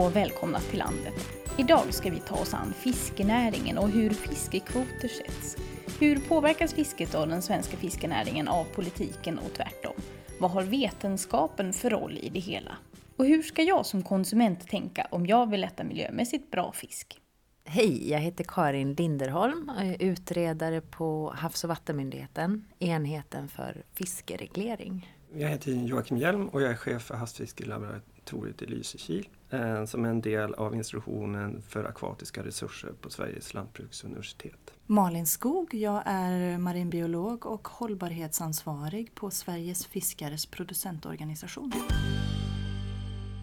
Och välkomna till landet. Idag ska vi ta oss an fiskenäringen och hur fiskekvoter sätts. Hur påverkas fisket av den svenska fiskenäringen av politiken och tvärtom? Vad har vetenskapen för roll i det hela? Och hur ska jag som konsument tänka om jag vill äta miljömässigt bra fisk? Hej, jag heter Karin Linderholm, utredare på Havs och vattenmyndigheten, enheten för fiskereglering. Jag heter Joakim Hjelm och jag är chef för havsfiskelaboratoriet i Lysekil eh, som är en del av instruktionen för akvatiska resurser på Sveriges lantbruksuniversitet. Malin Skog, jag är marinbiolog och hållbarhetsansvarig på Sveriges fiskares producentorganisation.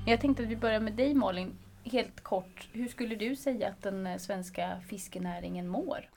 Jag tänkte att vi börjar med dig Malin. Helt kort, hur skulle du säga att den eh, svenska fiskenäringen mår?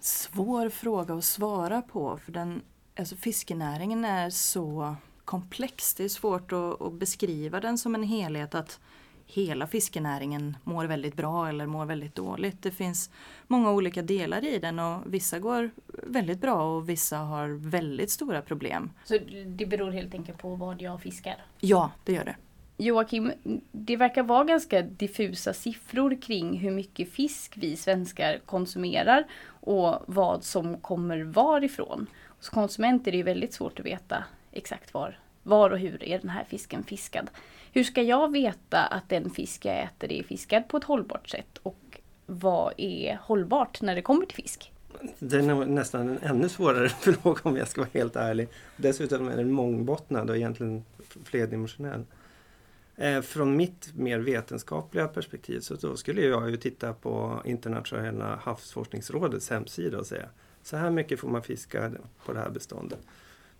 Svår fråga att svara på för den, alltså fiskenäringen är så komplex. Det är svårt att, att beskriva den som en helhet att hela fiskenäringen mår väldigt bra eller mår väldigt dåligt. Det finns många olika delar i den och vissa går väldigt bra och vissa har väldigt stora problem. Så det beror helt enkelt på vad jag fiskar? Ja, det gör det. Joakim, det verkar vara ganska diffusa siffror kring hur mycket fisk vi svenskar konsumerar och vad som kommer varifrån. Som konsument är det väldigt svårt att veta exakt var, var och hur är den här fisken fiskad. Hur ska jag veta att den fisk jag äter är fiskad på ett hållbart sätt och vad är hållbart när det kommer till fisk? Det är nästan en ännu svårare fråga om jag ska vara helt ärlig. Dessutom är den mångbottnad och egentligen flerdimensionell. Eh, från mitt mer vetenskapliga perspektiv så då skulle jag ju titta på internationella havsforskningsrådets hemsida och säga så här mycket får man fiska på det här beståndet.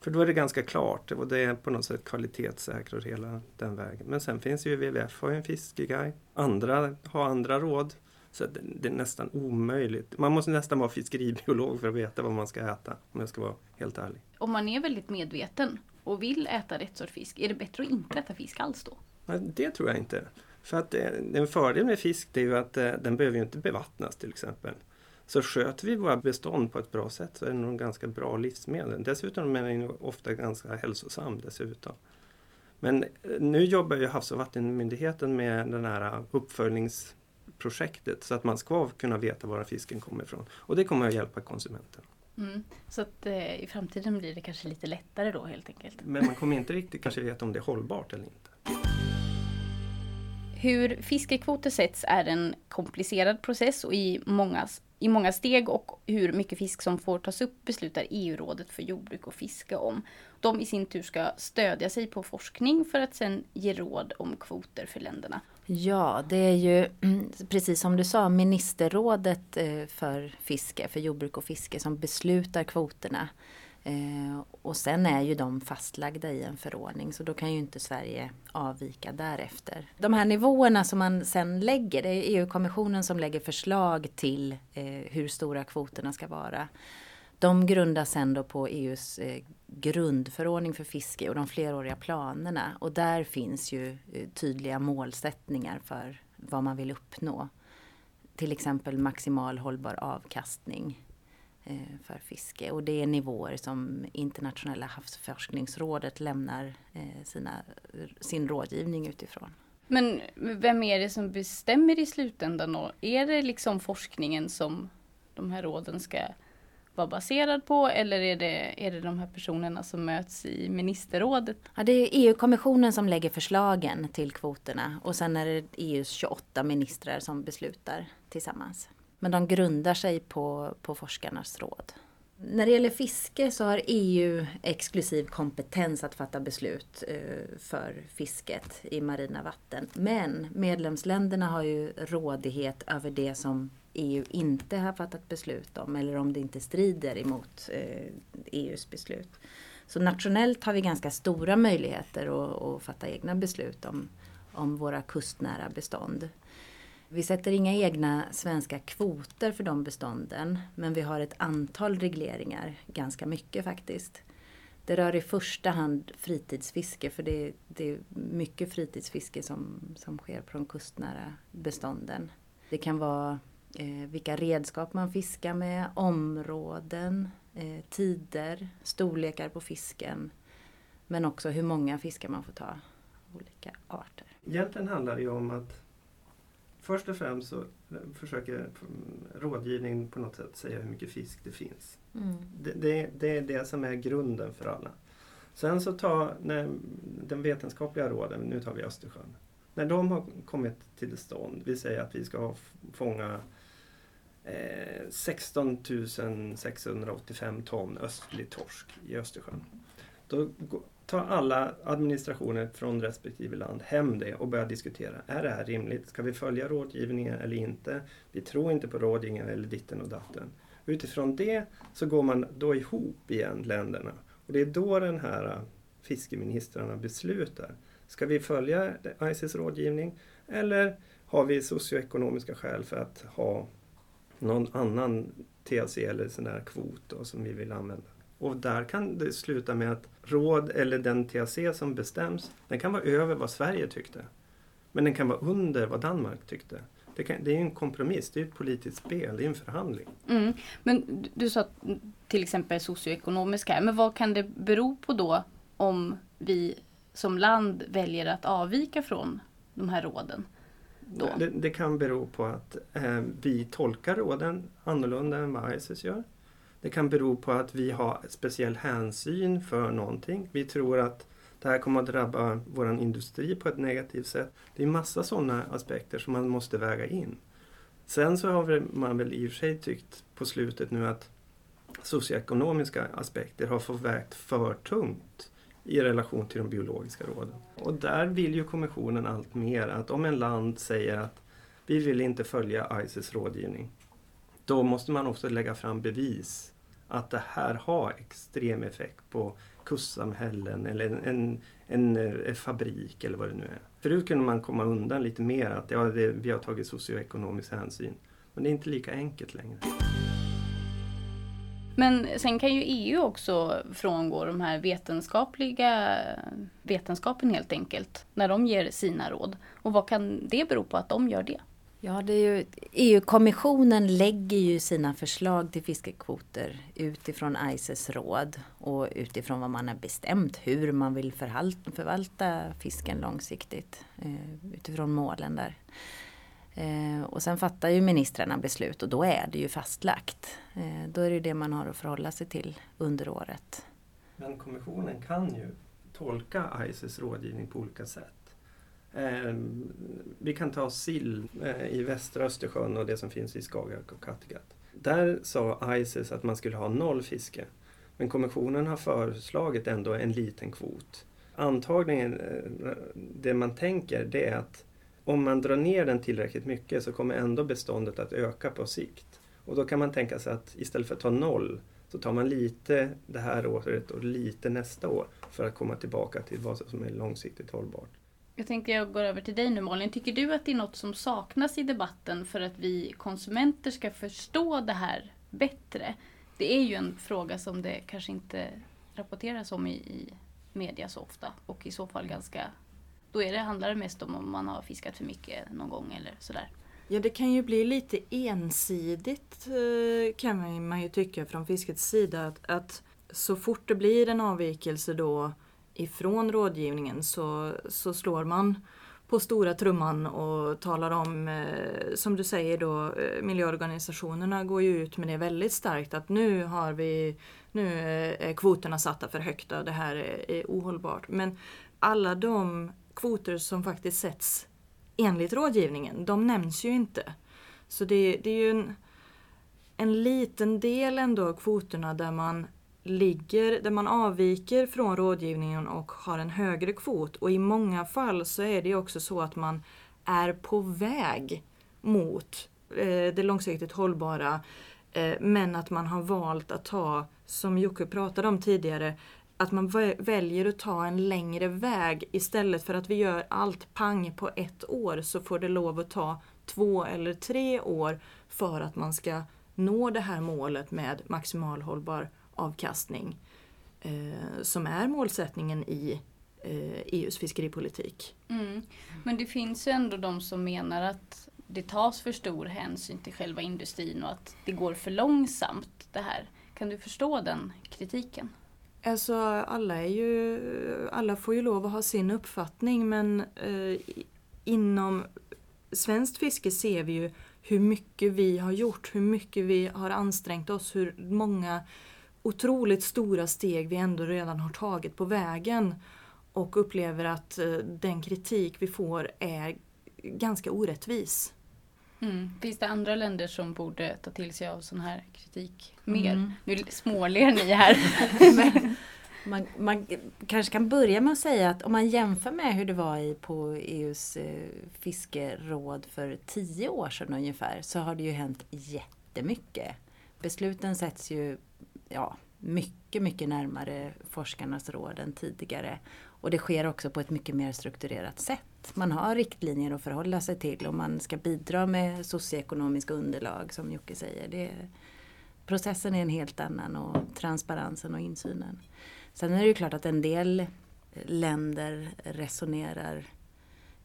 För då är det ganska klart och det är på något sätt kvalitetssäkrat hela den vägen. Men sen finns ju WWF har ju en fiskeguide. Andra har andra råd. Så det är nästan omöjligt. Man måste nästan vara fiskeribiolog för att veta vad man ska äta om jag ska vara helt ärlig. Om man är väldigt medveten och vill äta rätt sorts fisk, är det bättre att inte äta fisk alls då? Det tror jag inte. För att eh, en fördel med fisk det är ju att eh, den behöver ju inte bevattnas till exempel. Så sköter vi våra bestånd på ett bra sätt så är den nog ganska bra livsmedel. Dessutom är den ofta ganska hälsosam dessutom. Men eh, nu jobbar ju Havs och vattenmyndigheten med den här uppföljningsprojektet så att man ska kunna veta var fisken kommer ifrån. Och det kommer att hjälpa konsumenten. Mm. Så att eh, i framtiden blir det kanske lite lättare då helt enkelt. Men man kommer inte riktigt kanske veta om det är hållbart eller inte. Hur fiskekvoter sätts är en komplicerad process och i många, i många steg och hur mycket fisk som får tas upp beslutar EU-rådet för jordbruk och fiske om. De i sin tur ska stödja sig på forskning för att sedan ge råd om kvoter för länderna. Ja, det är ju precis som du sa ministerrådet eh, för fiske, för jordbruk och fiske som beslutar kvoterna. Eh, och sen är ju de fastlagda i en förordning så då kan ju inte Sverige avvika därefter. De här nivåerna som man sen lägger, det är EU-kommissionen som lägger förslag till eh, hur stora kvoterna ska vara. De grundas sen då på EUs eh, grundförordning för fiske och de fleråriga planerna. Och där finns ju eh, tydliga målsättningar för vad man vill uppnå. Till exempel maximal hållbar avkastning för fiske. Och det är nivåer som Internationella havsforskningsrådet lämnar eh, sina, sin rådgivning utifrån. Men vem är det som bestämmer i slutändan då? Är det liksom forskningen som de här råden ska vara baserad på eller är det, är det de här personerna som möts i ministerrådet? Ja, det är EU-kommissionen som lägger förslagen till kvoterna och sen är det EUs 28 ministrar som beslutar tillsammans. Men de grundar sig på, på forskarnas råd. När det gäller fiske så har EU exklusiv kompetens att fatta beslut eh, för fisket i marina vatten. Men medlemsländerna har ju rådighet över det som EU inte har fattat beslut om eller om det inte strider emot eh, EUs beslut. Så nationellt har vi ganska stora möjligheter att, att fatta egna beslut om, om våra kustnära bestånd. Vi sätter inga egna svenska kvoter för de bestånden men vi har ett antal regleringar, ganska mycket faktiskt. Det rör i första hand fritidsfiske för det, det är mycket fritidsfiske som, som sker på de kustnära bestånden. Det kan vara eh, vilka redskap man fiskar med, områden, eh, tider, storlekar på fisken men också hur många fiskar man får ta olika arter. Egentligen handlar det ju om att först och främst så försöker rådgivning på något sätt säga hur mycket fisk det finns. Mm. Det, det, det är det som är grunden för alla. Sen så tar när den vetenskapliga råden, nu tar vi Östersjön, när de har kommit till stånd, vi säger att vi ska fånga eh, 16 685 ton östlig torsk i Östersjön. Då tar alla administrationer från respektive land hem det och börjar diskutera. Är det här rimligt? Ska vi följa rådgivningen eller inte? Vi tror inte på rådgivningen eller ditten och datten. Utifrån det så går man då ihop igen länderna. Och det är då den här äh, fiskeministrarna beslutar. Ska vi följa ICES rådgivning eller har vi socioekonomiska skäl för att ha någon annan TLC eller sån där kvot då, som vi vill använda? Och där kan det sluta med att råd eller den TLC som bestäms, den kan vara över vad Sverige tyckte. Men den kan vara under vad Danmark tyckte. Det, kan, det är en kompromiss, det är ett politiskt spel, det är en förhandling. Mm. Men du sa till exempel socioekonomiska, men vad kan det bero på då om vi som land väljer att avvika från de här råden? Det, det, kan bero på att eh, vi tolkar råden annorlunda än vad ICES gör. Det kan bero på att vi har speciell hänsyn för någonting. Vi tror att det här kommer att drabba vår industri på ett negativt sätt. Det är massa sådana aspekter som man måste väga in. Sen så har man väl i och för sig tyckt på slutet nu att socioekonomiska aspekter har fått vägt för tungt i relation till de biologiska råden. Och där vill ju kommissionen allt mer att om en land säger att vi vill inte följa ICES rådgivning, då måste man också lägga fram bevis att det här har extrem effekt på kustsamhällen eller en, en, en, eh, fabrik eller vad det nu är. Förut kunde man komma undan lite mer att ja, det, vi har tagit socioekonomisk hänsyn. Men det är inte lika enkelt längre. Men sen kan ju EU också frångå de här vetenskapliga vetenskapen helt enkelt. När de ger sina råd. Och vad kan det bero på att de gör det? Ja, det är ju, EU-kommissionen lägger ju sina förslag till fiskekvoter utifrån ICES råd och utifrån vad man har bestämt hur man vill förvalta, fisken långsiktigt eh, utifrån målen där. Eh, och sen fattar ju ministrarna beslut och då är det ju fastlagt. Eh, då är det det man har att förhålla sig till under året. Men kommissionen kan ju tolka ICES rådgivning på olika sätt. Eh, vi kan ta sill eh, i västra Östersjön och det som finns i Skagerrak och Kattegatt. Där sa ICES att man skulle ha noll fiske. Men kommissionen har föreslagit ändå en liten kvot. Antagligen, eh, det man tänker det är att om man drar ner den tillräckligt mycket så kommer ändå beståndet att öka på sikt. Och då kan man tänka sig att istället för att ta noll så tar man lite det här året och lite nästa år för att komma tillbaka till vad som är långsiktigt hållbart. Jag tänkte jag går över till dig nu Malin. Tycker du att det är något som saknas i debatten för att vi konsumenter ska förstå det här bättre? Det är ju en fråga som det kanske inte rapporteras om i, i media så ofta och i så fall ganska då är det, handlar det mest om om man har fiskat för mycket någon gång eller sådär. Ja det kan ju bli lite ensidigt eh, kan man ju tycka från fiskets sida att, att så fort det blir en avvikelse då ifrån rådgivningen så, så slår man på stora trumman och talar om, eh, som du säger då, eh, miljöorganisationerna går ju ut med det väldigt starkt att nu har vi, nu eh, är kvoterna satta för högt och det här är, är ohållbart. Men alla de kvoter som faktiskt sätts enligt rådgivningen, de nämns ju inte. Så det, det är ju en, en liten del ändå av kvoterna där man ligger, där man avviker från rådgivningen och har en högre kvot. Och i många fall så är det också så att man är på väg mot eh, det långsiktigt hållbara. Eh, men att man har valt att ta, som Jocke pratade om tidigare, att man väljer att ta en längre väg istället för att vi gör allt pang på ett år så får det lov att ta två eller tre år för att man ska nå det här målet med maximal hållbar avkastning eh, som är målsättningen i eh, EUs fiskeripolitik. Mm. Men det finns ju ändå de som menar att det tas för stor hänsyn till själva industrin och att det går för långsamt det här. Kan du förstå den kritiken? Alltså alla är ju, alla får ju lov att ha sin uppfattning men eh, inom svenskt fiske ser vi ju hur mycket vi har gjort, hur mycket vi har ansträngt oss, hur många otroligt stora steg vi ändå redan har tagit på vägen. Och upplever att eh, den kritik vi får är ganska orättvis. Mm. Finns det andra länder som borde ta till sig av sån här kritik mer? Mm. Nu småler ni här. man, man, kanske kan börja med att säga att om man jämför med hur det var i, på EUs eh, fiskeråd för tio år sedan ungefär så har det ju hänt jättemycket. Besluten sätts ju ja, mycket, mycket närmare forskarnas råd än tidigare. Och det sker också på ett mycket mer strukturerat sätt. Man har riktlinjer att förhålla sig till och man ska bidra med socioekonomiska underlag som Jocke säger. Det, processen är en helt annan och transparensen och insynen. Sen är det ju klart att en del länder resonerar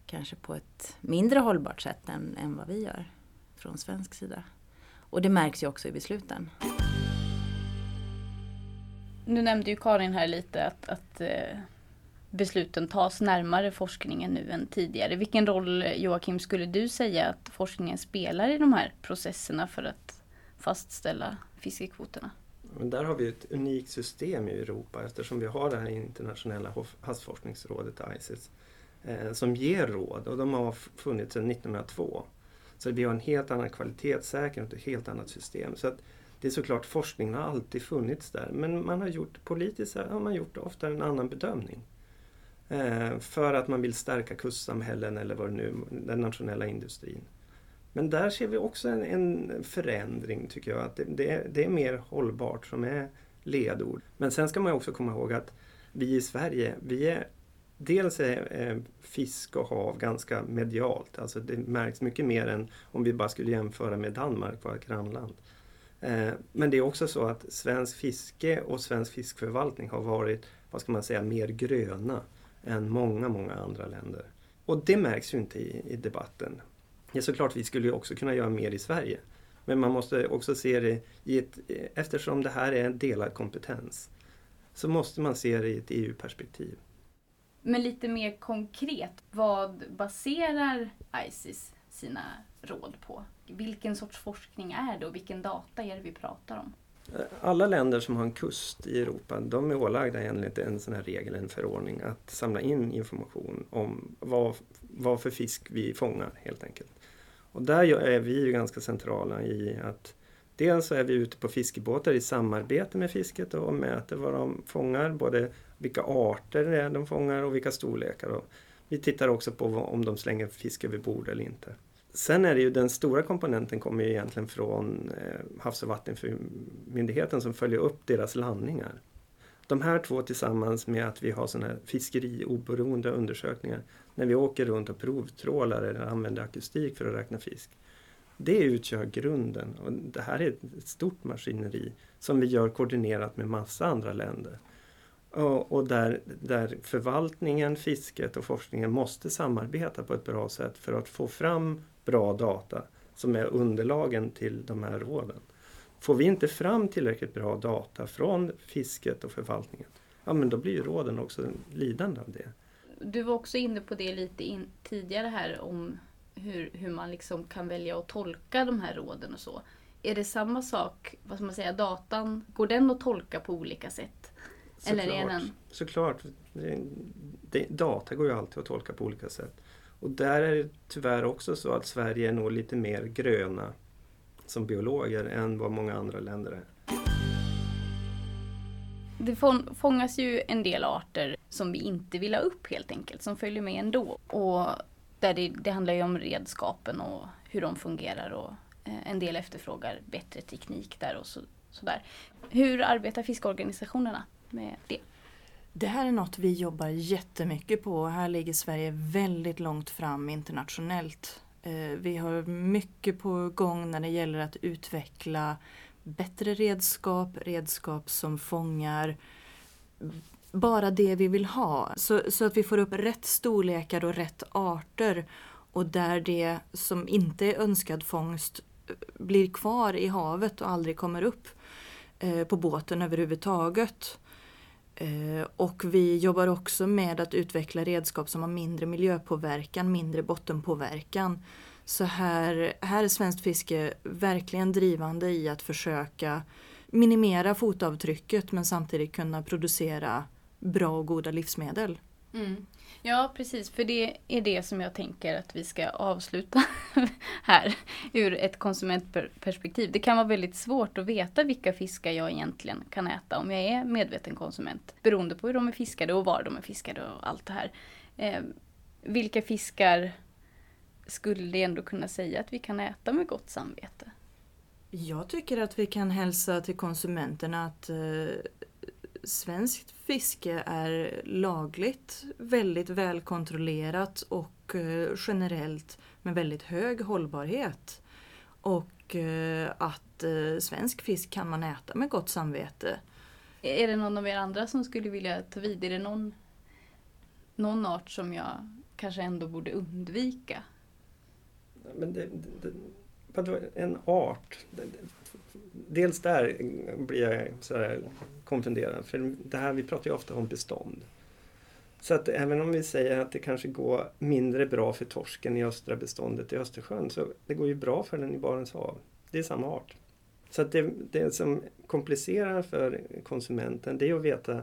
kanske på ett mindre hållbart sätt än, än vad vi gör från svensk sida. Och det märks ju också i besluten. Nu nämnde ju Karin här lite att, att eh, besluten tas närmare forskningen nu än tidigare. Vilken roll Joakim skulle du säga att forskningen spelar i de här processerna för att fastställa fiskekvoterna? Men där har vi ett unikt system i Europa eftersom vi har det här internationella havsforskningsrådet ICES eh, som ger råd och de har funnits sedan 1902. Så vi har en helt annan kvalitetssäkring och ett helt annat system. Så att det är såklart, forskningen har alltid funnits där men man har gjort politiskt har man gjort ofta en annan bedömning. Eh, för att man vill stärka kustsamhällen eller vad det nu den nationella industrin. Men där ser vi också en, en förändring tycker jag. Att det, det, är, det, är, mer hållbart som är ledord. Men sen ska man också komma ihåg att vi i Sverige, vi är Dels är eh, fisk och hav ganska medialt, alltså det märks mycket mer än om vi bara skulle jämföra med Danmark, vårt grannland. Eh, men det är också så att svensk fiske och svensk fiskförvaltning har varit, vad ska man säga, mer gröna än många, många andra länder. Och det märks ju inte i, i debatten. Ja, såklart, vi skulle också kunna göra mer i Sverige. Men man måste också se det i ett, eftersom det här är en delad kompetens, så måste man se det i ett EU-perspektiv. Men lite mer konkret, vad baserar ICES sina råd på? Vilken sorts forskning är det och vilken data är det vi pratar om? Alla länder som har en kust i Europa de är ålagda enligt en sån här regel, en förordning, att samla in information om vad, vad för fisk vi fångar helt enkelt. Och där är vi ju ganska centrala i att dels så är vi ute på fiskebåtar i samarbete med fisket och mäter vad de fångar, både vilka arter det är de fångar och vilka storlekar. Och vi tittar också på om de slänger fisk över bord eller inte. Sen är det ju den stora komponenten kommer ju egentligen från eh, Havs och vattenmyndigheten som följer upp deras landningar. De här två tillsammans med att vi har sådana här fiskerioberoende undersökningar när vi åker runt och provtrålar eller använder akustik för att räkna fisk. Det utgör grunden och det här är ett stort maskineri som vi gör koordinerat med massa andra länder. Och, och där, där förvaltningen, fisket och forskningen måste samarbeta på ett bra sätt för att få fram bra data som är underlagen till de här råden. Får vi inte fram tillräckligt bra data från fisket och förvaltningen, ja men då blir ju råden också lidande av det. Du var också inne på det lite in, tidigare här om hur, hur man liksom kan välja att tolka de här råden och så. Är det samma sak, vad ska man säga, datan, går den att tolka på olika sätt? Såklart, Eller är den... såklart. Det, det, data går ju alltid att tolka på olika sätt. Och där är det tyvärr också så att Sverige är nog lite mer gröna som biologer än vad många andra länder är. Det fångas ju en del arter som vi inte vill ha upp helt enkelt, som följer med ändå. Och där det, det handlar ju om redskapen och hur de fungerar och eh, en del efterfrågar bättre teknik där och så, sådär. Hur arbetar fiskorganisationerna med det? Det här är något vi jobbar jättemycket på. Här ligger Sverige väldigt långt fram internationellt. Eh, vi har mycket på gång när det gäller att utveckla bättre redskap, redskap som fångar bara det vi vill ha. Så, så att vi får upp rätt storlekar och rätt arter. Och där det som inte är önskad fångst eh, blir kvar i havet och aldrig kommer upp eh, på båten överhuvudtaget. Eh, och vi jobbar också med att utveckla redskap som har mindre miljöpåverkan, mindre bottenpåverkan. Så här, här är Svenskt Fiske verkligen drivande i att försöka minimera fotavtrycket men samtidigt kunna producera bra och goda livsmedel. Mm. Ja precis, för det är det som jag tänker att vi ska avsluta här ur ett konsumentperspektiv. Det kan vara väldigt svårt att veta vilka fiskar jag egentligen kan äta om jag är medveten konsument. Beroende på hur de är fiskade och var de är fiskade och allt det här. Eh, vilka fiskar skulle det ändå kunna säga att vi kan äta med gott samvete? Jag tycker att vi kan hälsa till konsumenterna att eh, svenskt fiske är lagligt, väldigt välkontrollerat och eh, generellt med väldigt hög hållbarhet. Och eh, att eh, svensk fisk kan man äta med gott samvete. Är det någon av er andra som skulle vilja ta vid? Är det någon, någon art som jag kanske ändå borde undvika? Men det, det, en art? Dels där blir jag konfunderad. För det här, vi pratar ju ofta om bestånd. Så att även om vi säger att det kanske går mindre bra för torsken i östra beståndet i Östersjön så det går ju bra för den i Barents hav. Det är samma art. Så att det, det som komplicerar för konsumenten det är att veta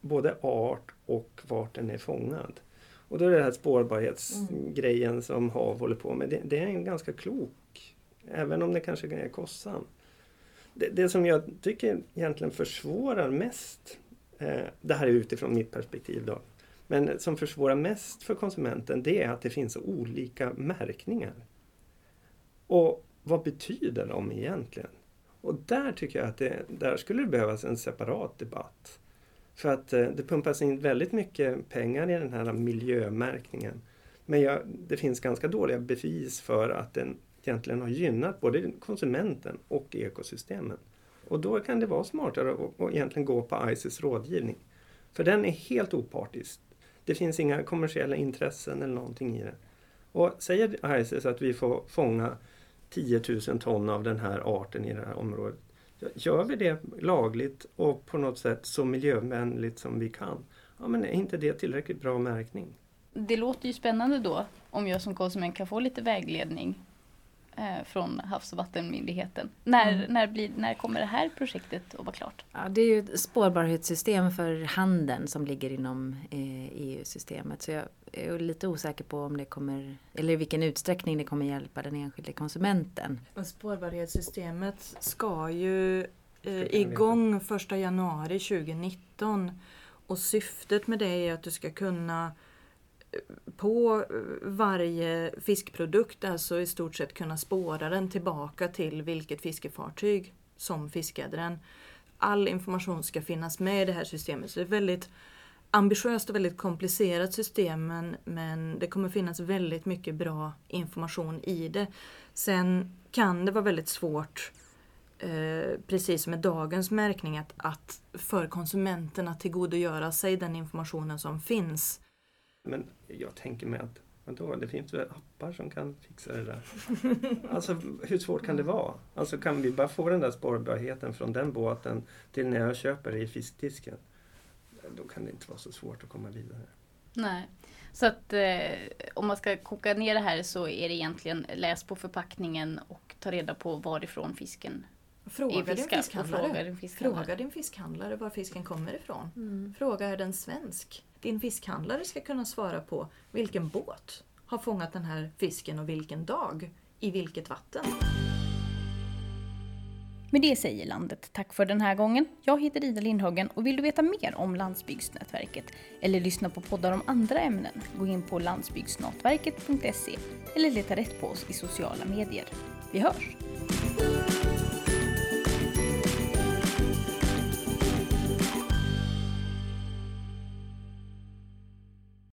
både art och vart den är fångad. Och då är det den här spårbarhetsgrejen mm. som HaV håller på med. Det, det, är en ganska klok, även om det kanske är kostsam. Det, det som jag tycker egentligen försvårar mest, eh, det här är utifrån mitt perspektiv då, men som försvårar mest för konsumenten det är att det finns olika märkningar. Och vad betyder de egentligen? Och där tycker jag att det, där skulle det behövas en separat debatt. För att eh, det pumpas in väldigt mycket pengar i den här miljömärkningen. Men jag, det finns ganska dåliga bevis för att den egentligen har gynnat både konsumenten och ekosystemen. Och då kan det vara smartare att, egentligen gå på ICES rådgivning. För den är helt opartisk. Det finns inga kommersiella intressen eller någonting i den. Och säger ICES att vi får fånga 10 000 ton av den här arten i det här området. Gör vi det lagligt och på något sätt så miljövänligt som vi kan, ja men är inte det tillräckligt bra märkning? Det låter ju spännande då om jag som konsument kan få lite vägledning från Havs och vattenmyndigheten. När, mm. när, blir, när kommer det här projektet att vara klart? Ja, det är ju ett spårbarhetssystem för handeln som ligger inom eh, EU-systemet. Så jag är lite osäker på om det kommer, eller i vilken utsträckning det kommer hjälpa den enskilde konsumenten. Och spårbarhetssystemet ska ju eh, igång 1 januari 2019 och syftet med det är att du ska kunna på eh, varje fiskprodukt alltså i stort sett kunna spåra den tillbaka till vilket fiskefartyg som fiskade den. All information ska finnas med i det här systemet. Så det är ett väldigt ambitiöst och väldigt komplicerat system men, men det kommer finnas väldigt mycket bra information i det. Sen kan det vara väldigt svårt Eh, precis som med dagens märkning, att, att för konsumenterna tillgodogöra sig den informationen som finns. Men jag tänker mig att Vadå, det finns väl appar som kan fixa det där? Alltså hur svårt kan det vara? Alltså kan vi bara få den där spårbarheten från den båten till när jag köper det i fiskdisken? Då kan det inte vara så svårt att komma vidare. Nej, så att eh, om man ska koka ner det här så är det egentligen läs på förpackningen och ta reda på varifrån fisken Fråga din, fiskhandlare. Fråga din fiskhandlare. Fråga din fiskhandlare var fisken kommer ifrån. Mm. Fråga är den svensk? Din fiskhandlare ska kunna svara på vilken båt har fångat den här fisken och vilken dag, i vilket vatten. Med det säger landet tack för den här gången. Jag heter Ida Lindhagen och vill du veta mer om Landsbygdsnätverket eller lyssna på poddar om andra ämnen, gå in på landsbygdsnätverket.se eller leta rätt på oss i sociala medier. Vi hörs!